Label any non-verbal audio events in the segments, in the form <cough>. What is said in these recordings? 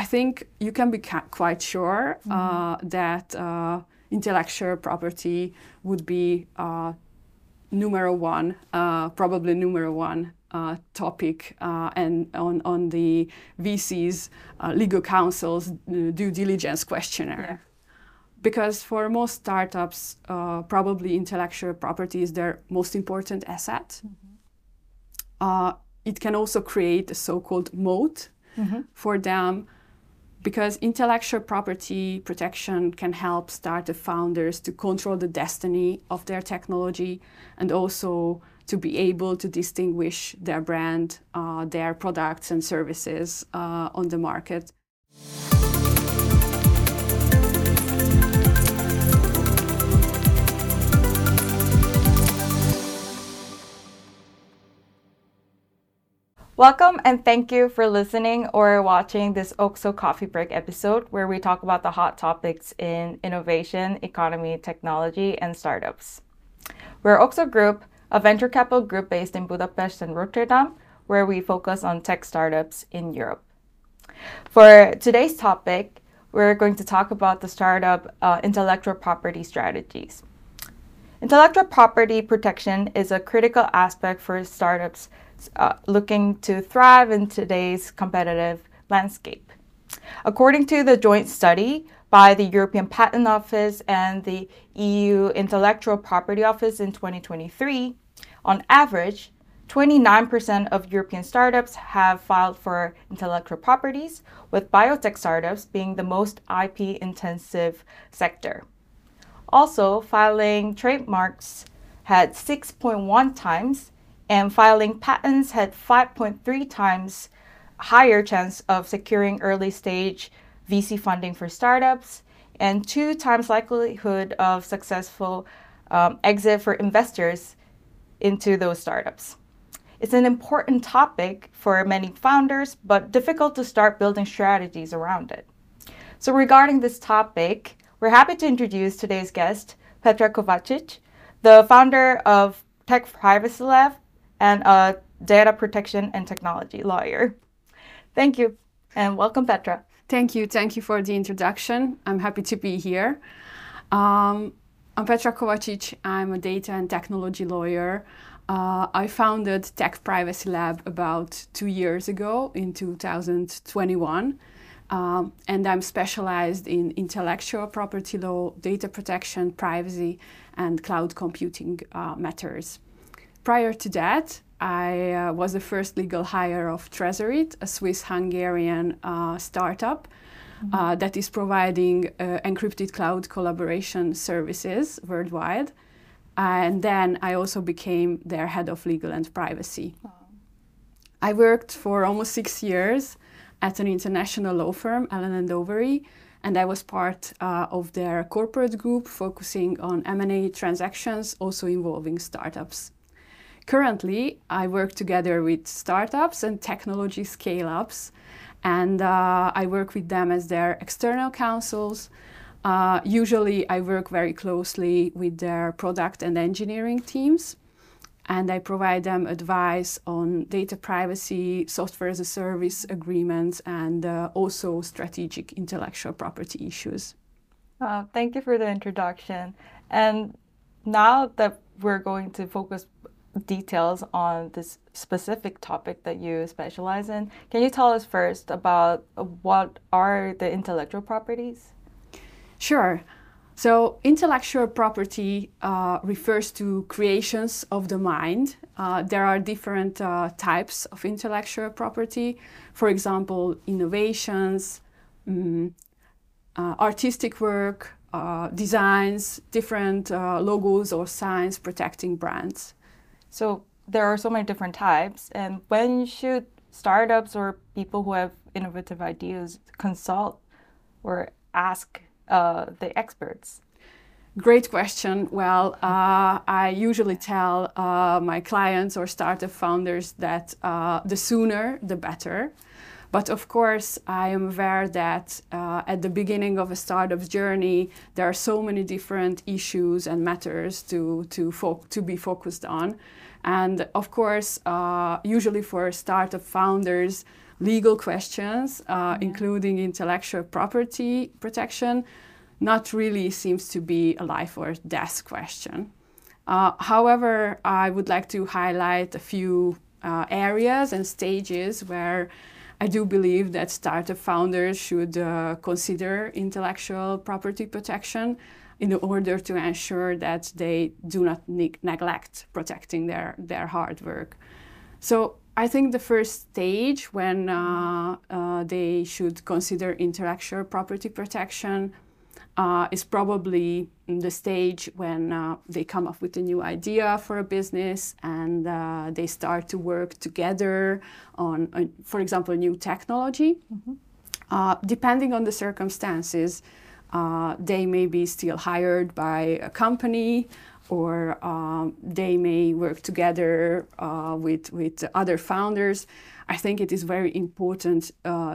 I think you can be ca- quite sure uh, mm-hmm. that uh, intellectual property would be uh, numero one, uh, probably numero one uh, topic uh, and on, on the VC's legal counsel's due diligence questionnaire. Yeah. Because for most startups, probably intellectual property is their most important asset. Mm-hmm. it can also create a so-called moat mm-hmm. for them because intellectual property protection can help startup founders to control the destiny of their technology and also to be able to distinguish their brand, uh, their products and services uh, on the market. Welcome and thank you for listening or watching this OXO Coffee Break episode where we talk about the hot topics in innovation, economy, technology, and startups. We're OXO Group, a venture capital group based in Budapest and Rotterdam, where we focus on tech startups in Europe. For today's topic, we're going to talk about the startup uh, intellectual property strategies. Intellectual property protection is a critical aspect for startups uh, looking to thrive in today's competitive landscape. According to the joint study by the European Patent Office and the EU Intellectual Property Office in 2023, on average, 29% of European startups have filed for intellectual properties, with biotech startups being the most IP intensive sector. Also, filing trademarks had 6.1 times and filing patents had 5.3 times higher chance of securing early stage VC funding for startups and two times likelihood of successful um, exit for investors into those startups. It's an important topic for many founders, but difficult to start building strategies around it. So, regarding this topic, we're happy to introduce today's guest, Petra Kovacsics, the founder of Tech Privacy Lab and a data protection and technology lawyer. Thank you and welcome, Petra. Thank you. Thank you for the introduction. I'm happy to be here. Um, I'm Petra Kovacsics. I'm a data and technology lawyer. Uh, I founded Tech Privacy Lab about two years ago in 2021. Um, and I'm specialized in intellectual property law, data protection, privacy, and cloud computing uh, matters. Prior to that, I uh, was the first legal hire of Tresorit, a Swiss Hungarian uh, startup mm-hmm. uh, that is providing uh, encrypted cloud collaboration services worldwide. And then I also became their head of legal and privacy. Wow. I worked for almost six years at an international law firm, Allen and Overy, and I was part uh, of their corporate group focusing on M&A transactions, also involving startups. Currently, I work together with startups and technology scale ups, and uh, I work with them as their external counsels. Uh, usually, I work very closely with their product and engineering teams, and I provide them advice on data privacy, software as a service agreements, and uh, also strategic intellectual property issues. Uh, thank you for the introduction. And now that we're going to focus details on this specific topic that you specialize in. Can you tell us first about what are the intellectual properties? Sure. So, intellectual property uh, refers to creations of the mind. Uh, there are different uh, types of intellectual property. For example, innovations, um, artistic work, uh, designs, different uh, logos or signs protecting brands. So there are so many different types. And when should startups or people who have innovative ideas consult or ask uh, the experts? Great question. Well, uh, I usually tell uh, my clients or startup founders that uh, the sooner the better. But of course, I am aware that uh, at the beginning of a startup's journey, there are so many different issues and matters to, to, fo- to be focused on. And of course, uh, usually for startup founders, legal questions, uh, including intellectual property protection, not really seems to be a life or death question. Uh, however, I would like to highlight a few uh, areas and stages where I do believe that startup founders should uh, consider intellectual property protection in order to ensure that they do not ne- neglect protecting their, their hard work. So I think the first stage when uh, uh, they should consider intellectual property protection uh, is probably the stage when uh, they come up with a new idea for a business and uh, they start to work together on, on for example, new technology. Mm-hmm. Uh, depending on the circumstances, uh, they may be still hired by a company or um, they may work together uh, with, with other founders. I think it is very important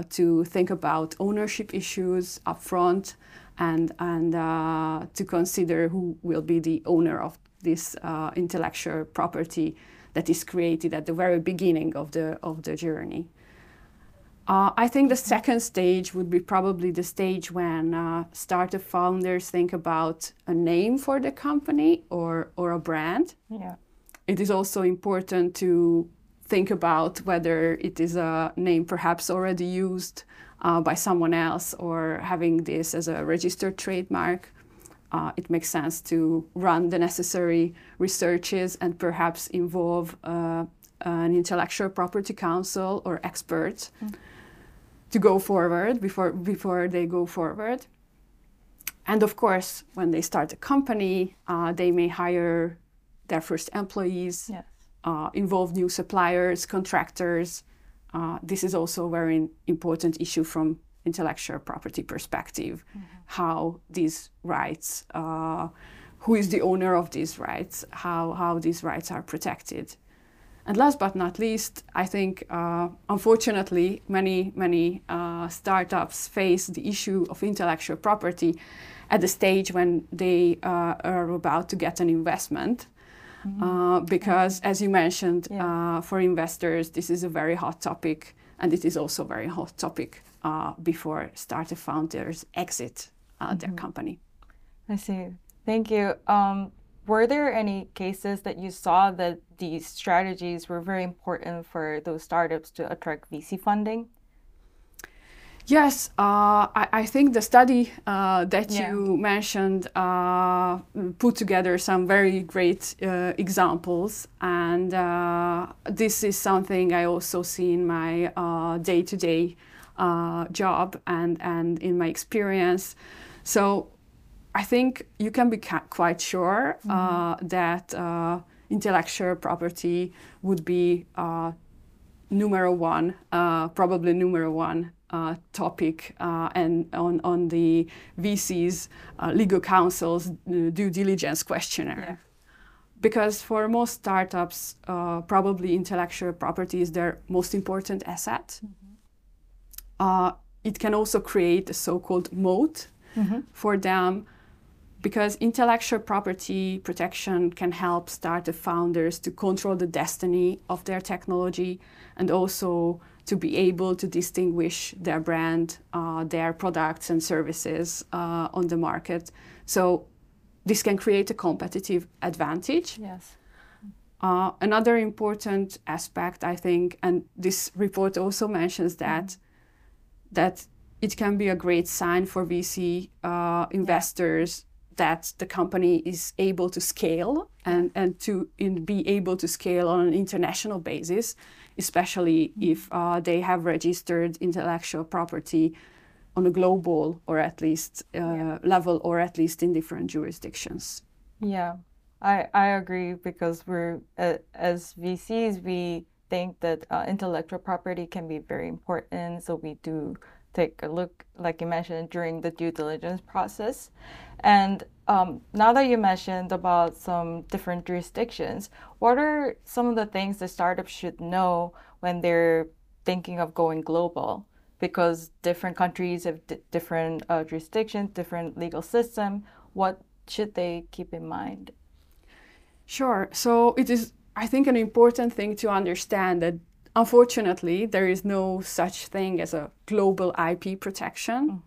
to think about ownership issues upfront and, and uh, to consider who will be the owner of this uh, intellectual property that is created at the very beginning of the, of the journey. Uh, I think the second stage would be probably the stage when uh, startup founders think about a name for the company or, or a brand. Yeah. It is also important to think about whether it is a name perhaps already used uh, by someone else or having this as a registered trademark, uh, it makes sense to run the necessary researches and perhaps involve uh, an intellectual property counsel or experts mm. to go forward before, before they go forward. And of course, when they start a company, uh, they may hire their first employees, yes. Uh, involve new suppliers, contractors, uh, this is also a very important issue from intellectual property perspective, mm-hmm. how these rights, uh, who is the owner of these rights, how, how these rights are protected. And last but not least, I think, uh, unfortunately, many, many uh, startups face the issue of intellectual property at the stage when they uh, are about to get an investment Mm-hmm. Uh, because, as you mentioned, yeah. uh, for investors, this is a very hot topic, and it is also a very hot topic uh, before startup founders exit mm-hmm. their company. I see. Thank you. Um, were there any cases that you saw that these strategies were very important for those startups to attract VC funding? Yes, uh, I, I, think the study uh, that yeah. you mentioned uh, put together some very great uh, examples, and uh, this is something I also see in my day to day job and, and in my experience. So I think you can be quite sure uh, mm-hmm. that intellectual property would be numero one, probably numero one uh, topic uh, and on, on the VC's uh, legal counsel's uh, due diligence questionnaire. Yeah. Because for most startups, uh, probably intellectual property is their most important asset. Mm-hmm. it can also create a so called moat mm-hmm. for them because intellectual property protection can help startup founders to control the destiny of their technology and also to be able to distinguish their brand, uh, their products and services uh, on the market. So this can create a competitive advantage. Yes. Uh, another important aspect, I think, and this report also mentions that mm-hmm. that it can be a great sign for VC uh, investors that the company is able to scale and, and to in, be able to scale on an international basis, especially if uh, they have registered intellectual property on a global or at least uh, yeah. level or at least in different jurisdictions. Yeah, I, I agree because we're uh, as VCs we think that uh, intellectual property can be very important, so we do take a look, like you mentioned, during the due diligence process. And um, now that you mentioned about some different jurisdictions, what are some of the things the startups should know when they're thinking of going global? Because different countries have different uh, jurisdictions, different legal system. What should they keep in mind? Sure. So it is, I think, an important thing to understand that unfortunately, there is no such thing as a global IP protection.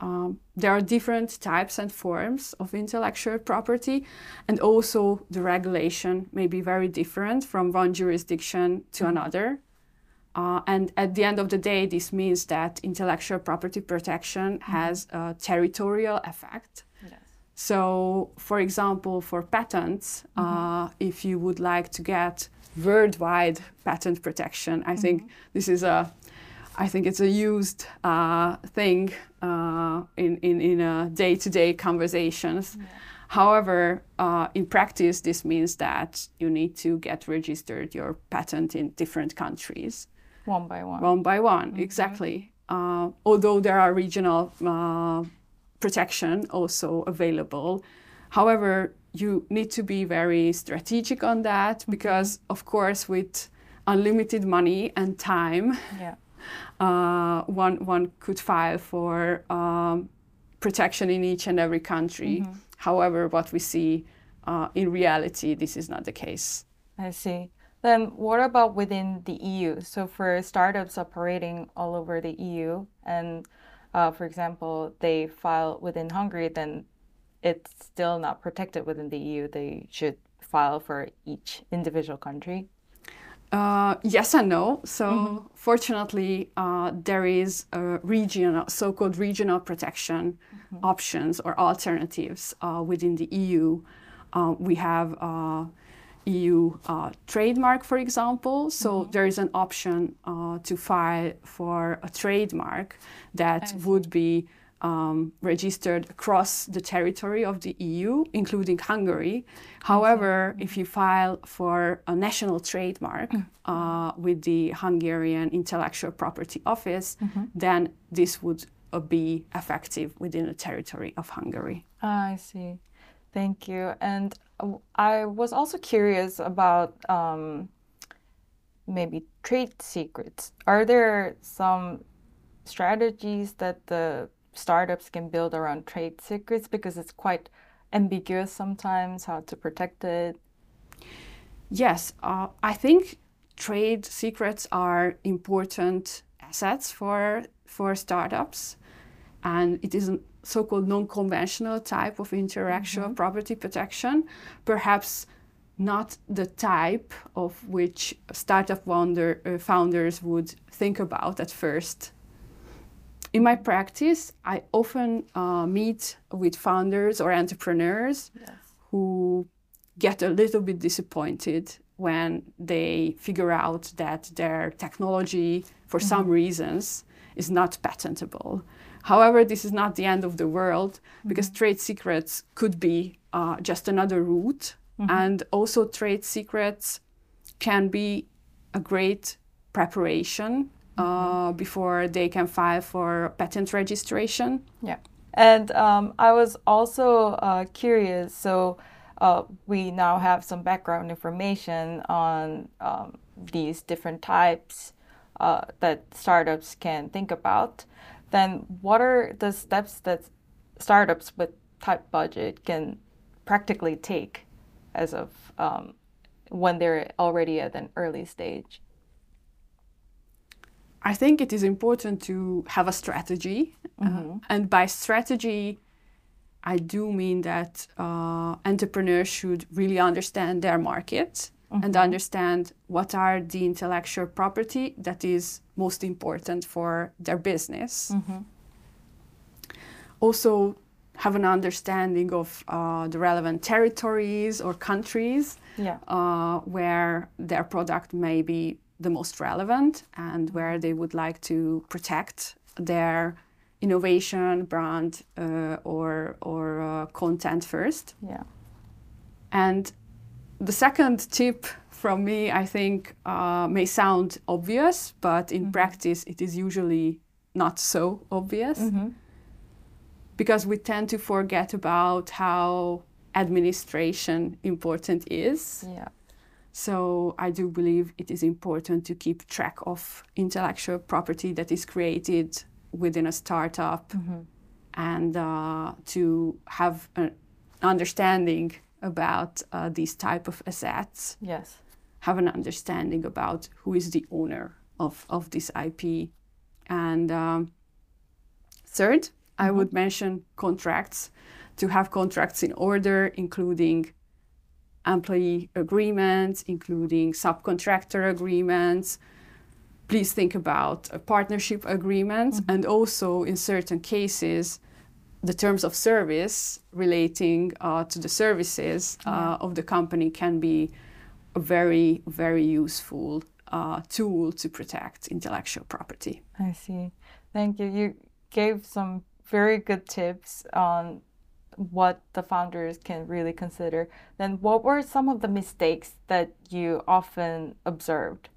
Um, there are different types and forms of intellectual property, and also the regulation may be very different from one jurisdiction to another. Uh, and at the end of the day, this means that intellectual property protection has a territorial effect. Yes. So, for example, for patents, uh, if you would like to get worldwide patent protection, I think this is a, I think it's a used uh, thing uh, in in in uh, day-to-day conversations. However, uh, in practice, this means that you need to get registered your patent in different countries One by one. one by one, exactly. Uh, although there are regional uh, protection also available. However, you need to be very strategic on that because, of course, with unlimited money and time, yeah. <laughs> uh, one one could file for um, protection in each and every country. However, what we see uh, in reality, this is not the case. I see. Then what about within the EU? So for startups operating all over the EU, and uh, for example, they file within Hungary, then it's still not protected within the EU. They should file for each individual country. Uh, yes and no. So fortunately, uh, there is a regional, so-called regional protection options or alternatives uh, within the EU. Uh, we have uh, EU uh, trademark, for example. So there is an option uh, to file for a trademark that would be um, registered across the territory of the EU, including Hungary. However, if you file for a national trademark uh, with the Hungarian Intellectual Property Office, then this would uh, be effective within the territory of Hungary. Ah, I see. Thank you. And I was also curious about um, maybe trade secrets. Are there some strategies that the startups can build around trade secrets because it's quite ambiguous sometimes how to protect it? Yes, uh, I think trade secrets are important assets for for startups, and it is a so-called non-conventional type of intellectual property protection. Perhaps not the type of which startup founder, uh, founders would think about at first. In my practice, I often uh, meet with founders or entrepreneurs who get a little bit disappointed when they figure out that their technology, for some reasons, is not patentable. However, this is not the end of the world because trade secrets could be uh, just another route. And also, trade secrets can be a great preparation uh, before they can file for patent registration. Yeah. And um, I was also uh, curious. So uh, we now have some background information on um, these different types that startups can think about. Then, what are the steps that startups with tight budget can practically take as of um, when they're already at an early stage? I think it is important to have a strategy. Uh, and by strategy, I do mean that uh, entrepreneurs should really understand their market and understand what are the intellectual property that is most important for their business. Also, have an understanding of uh, the relevant territories or countries Yeah. uh, where their product may be the most relevant and where they would like to protect their innovation, brand, uh, or, or uh, content first. Yeah. And the second tip from me, I think, uh, may sound obvious, but in practice, it is usually not so obvious because we tend to forget about how administration important is. Yeah. So I do believe it is important to keep track of intellectual property that is created within a startup and uh, to have an understanding about uh, these type of assets. Yes. have an understanding about who is the owner of, of this IP. And um, third, I would mention contracts to have contracts in order, including employee agreements, including subcontractor agreements. Please think about a partnership agreement and also, in certain cases, the terms of service relating uh, to the services uh, of the company can be a very, very useful uh, tool to protect intellectual property. I see. Thank you. You gave some very good tips on what the founders can really consider. Then, what were some of the mistakes that you often observed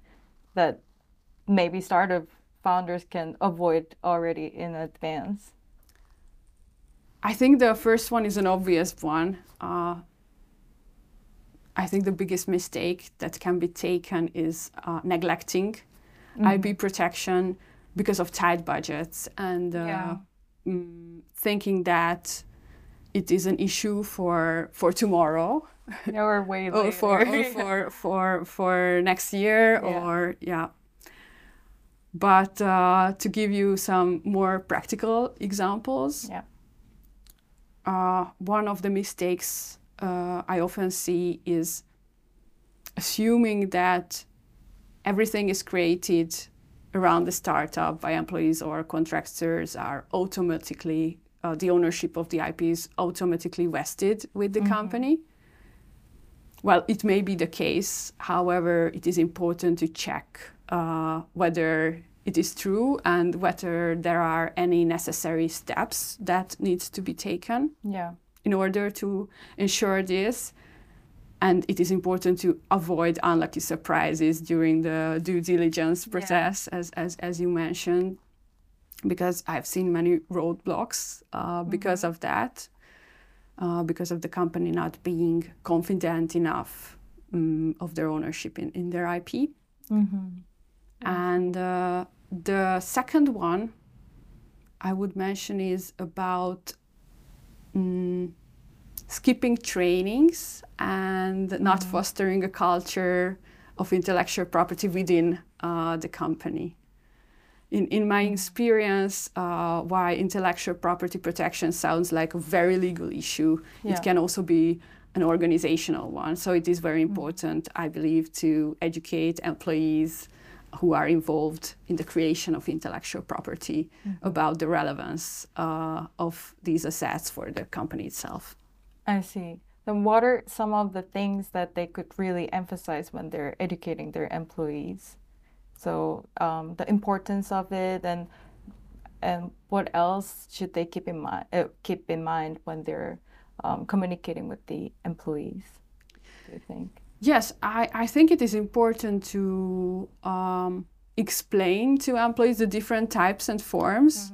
that maybe startup founders can avoid already in advance? I think the first one is an obvious one. Uh, I think the biggest mistake that can be taken is uh, neglecting IP protection because of tight budgets and uh, Yeah. mm, thinking that it is an issue for for tomorrow Yeah, or way <laughs> later. Oh, for <laughs> or for for for next year Yeah. or yeah. But uh, to give you some more practical examples, yeah. uh, one of the mistakes uh, I often see is assuming that everything is created around the startup by employees or contractors are automatically uh, the ownership of the IP is automatically vested with the company. Well, it may be the case. However, it is important to check uh, whether it is true and whether there are any necessary steps that needs to be taken Yeah. in order to ensure this. And it is important to avoid unlucky surprises during the due diligence process, as, as, as you mentioned, because I've seen many roadblocks uh, because of that, uh, because of the company not being confident enough um, of their ownership in, in their IP. And uh, the second one I would mention is about mm, skipping trainings and not fostering a culture of intellectual property within uh, the company. In, in my experience, uh, why intellectual property protection sounds like a very legal issue, Yeah. it can also be an organizational one. So it is very important, I believe, to educate employees who are involved in the creation of intellectual property about the relevance uh, of these assets for the company itself. I see. Then what are some of the things that they could really emphasize when they're educating their employees? So um, the importance of it, and and what else should they keep in mind? Uh, keep in mind when they're um, communicating with the employees. Do you think? Yes, I, I think it is important to um, explain to employees the different types and forms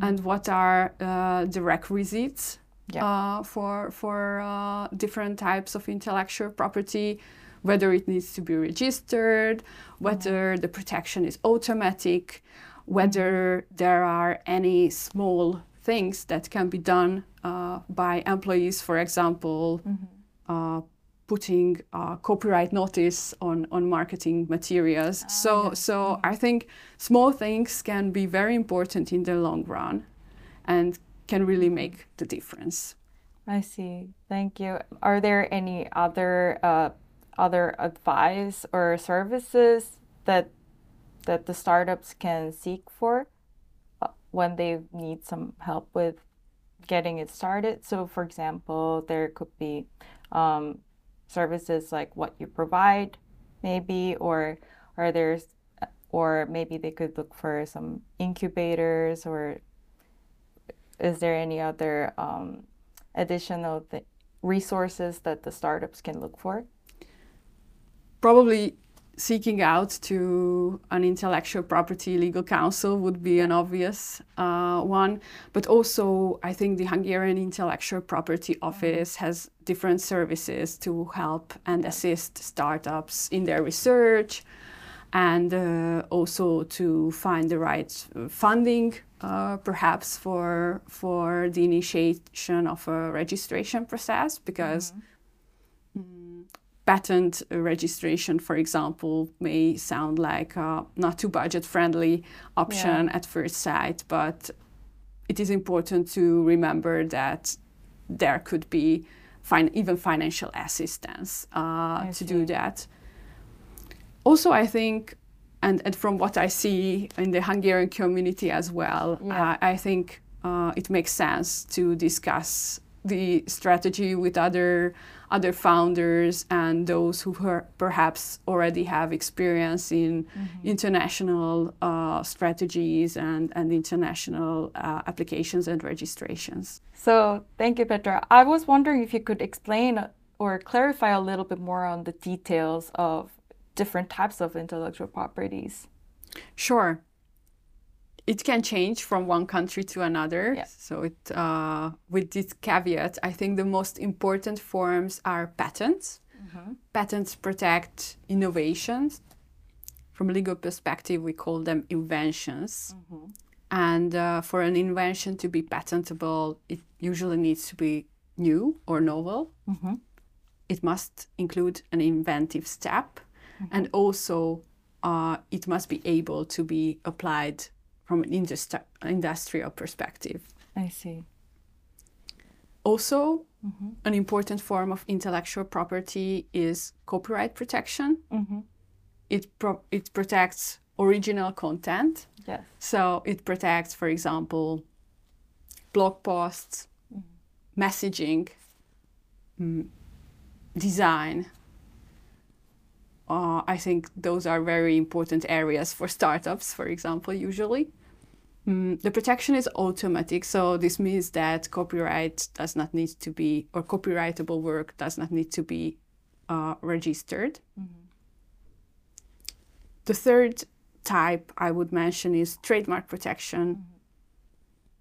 and what are uh, the requisites Yeah. uh, for, for uh, different types of intellectual property, whether it needs to be registered, whether the protection is automatic, whether there are any small things that can be done uh, by employees, for example, uh, putting uh, copyright notice on, on marketing materials. so so I think small things can be very important in the long run and can really make the difference. I see. Thank you. Are there any other uh, other advice or services that that the startups can seek for uh, when they need some help with getting it started? So, for example, there could be um, services like what you provide, maybe, or are there, or maybe they could look for some incubators, or is there any other um, additional th- resources that the startups can look for? Probably seeking out to an intellectual property legal counsel would be an obvious uh, one. But also, I think the Hungarian Intellectual Property Office has different services to help and assist startups in their research and uh, also to find the right funding, uh, perhaps for for the initiation of a registration process, because mm, patent registration, for example, may sound like a not too budget friendly option yeah. at first sight, but it is important to remember that there could be fin- even financial assistance uh, to do that. Also, I think, and, and from what I see in the Hungarian community as well, yeah. uh, I think uh, it makes sense to discuss the strategy with other other founders and those who perhaps already have experience in mm-hmm. international uh, strategies and, and international uh, applications and registrations. So, thank you, Petra. I was wondering if you could explain or clarify a little bit more on the details of different types of intellectual properties. Sure it can change from one country to another. Yeah. So it, uh, with this caveat, I think the most important forms are patents. Mm-hmm. Patents protect innovations. From a legal perspective, we call them inventions. Mm-hmm. And uh, for an invention to be patentable, it usually needs to be new or novel. Mm-hmm. It must include an inventive step, mm-hmm. and also uh, it must be able to be applied from an industri- industrial perspective. I see. Also, mm-hmm. an important form of intellectual property is copyright protection. Mm-hmm. It pro- it protects original content. Yes. So it protects, for example, blog posts, mm-hmm. messaging, mm, design. Uh, I think those are very important areas for startups, for example, usually. Mm, the protection is automatic, so this means that copyright does not need to be, or copyrightable work does not need to be uh, registered. Mm-hmm. The third type I would mention is trademark protection. Mm-hmm.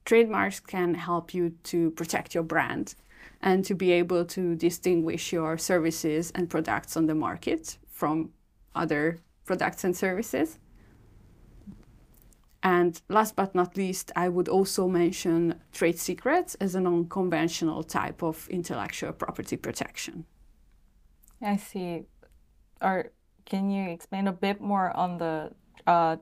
Trademarks can help you to protect your brand and to be able to distinguish your services and products on the market from other products and services. And last but not least, I would also mention trade secrets as a non conventional type of intellectual property protection. I see. Or can you explain a bit more on the uh,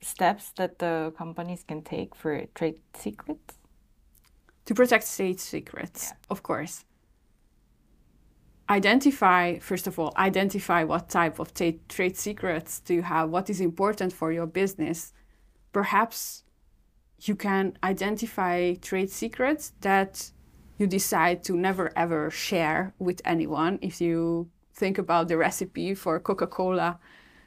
steps that the companies can take for trade secrets? To protect trade secrets, yeah. of course. Identify, first of all, identify what type of t- trade secrets do you have, what is important for your business perhaps you can identify trade secrets that you decide to never ever share with anyone. If you think about the recipe for Coca Cola,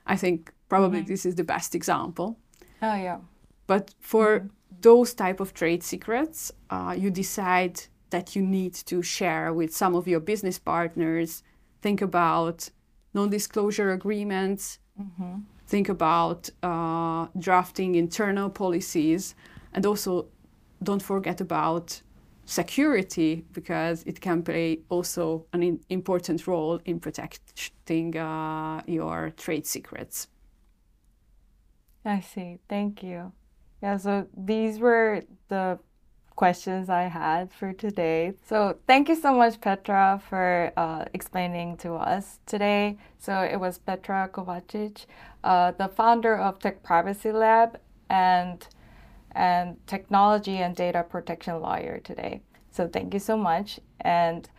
I think probably mm-hmm. this is the best example. Oh, yeah. But for mm-hmm. those type of trade secrets, uh, you decide that you need to share with some of your business partners. Think about non disclosure agreements. Mm-hmm think about uh, drafting internal policies and also don't forget about security because it can play also an in important role in protecting uh, your trade secrets. I see. Thank you. Yeah, so these were the questions I had for today. So thank you so much, Petra, for uh, explaining to us today. So it was Petra Kovacsics, uh, the founder of Tech Privacy Lab and and technology and data protection lawyer today. So thank you so much. And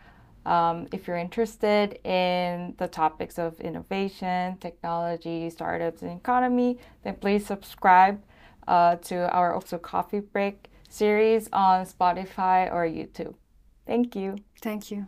um, if you're interested in the topics of innovation, technology, startups, and economy, then please subscribe uh, to our OXO Coffee Break series on Spotify or YouTube. Thank you. Thank you.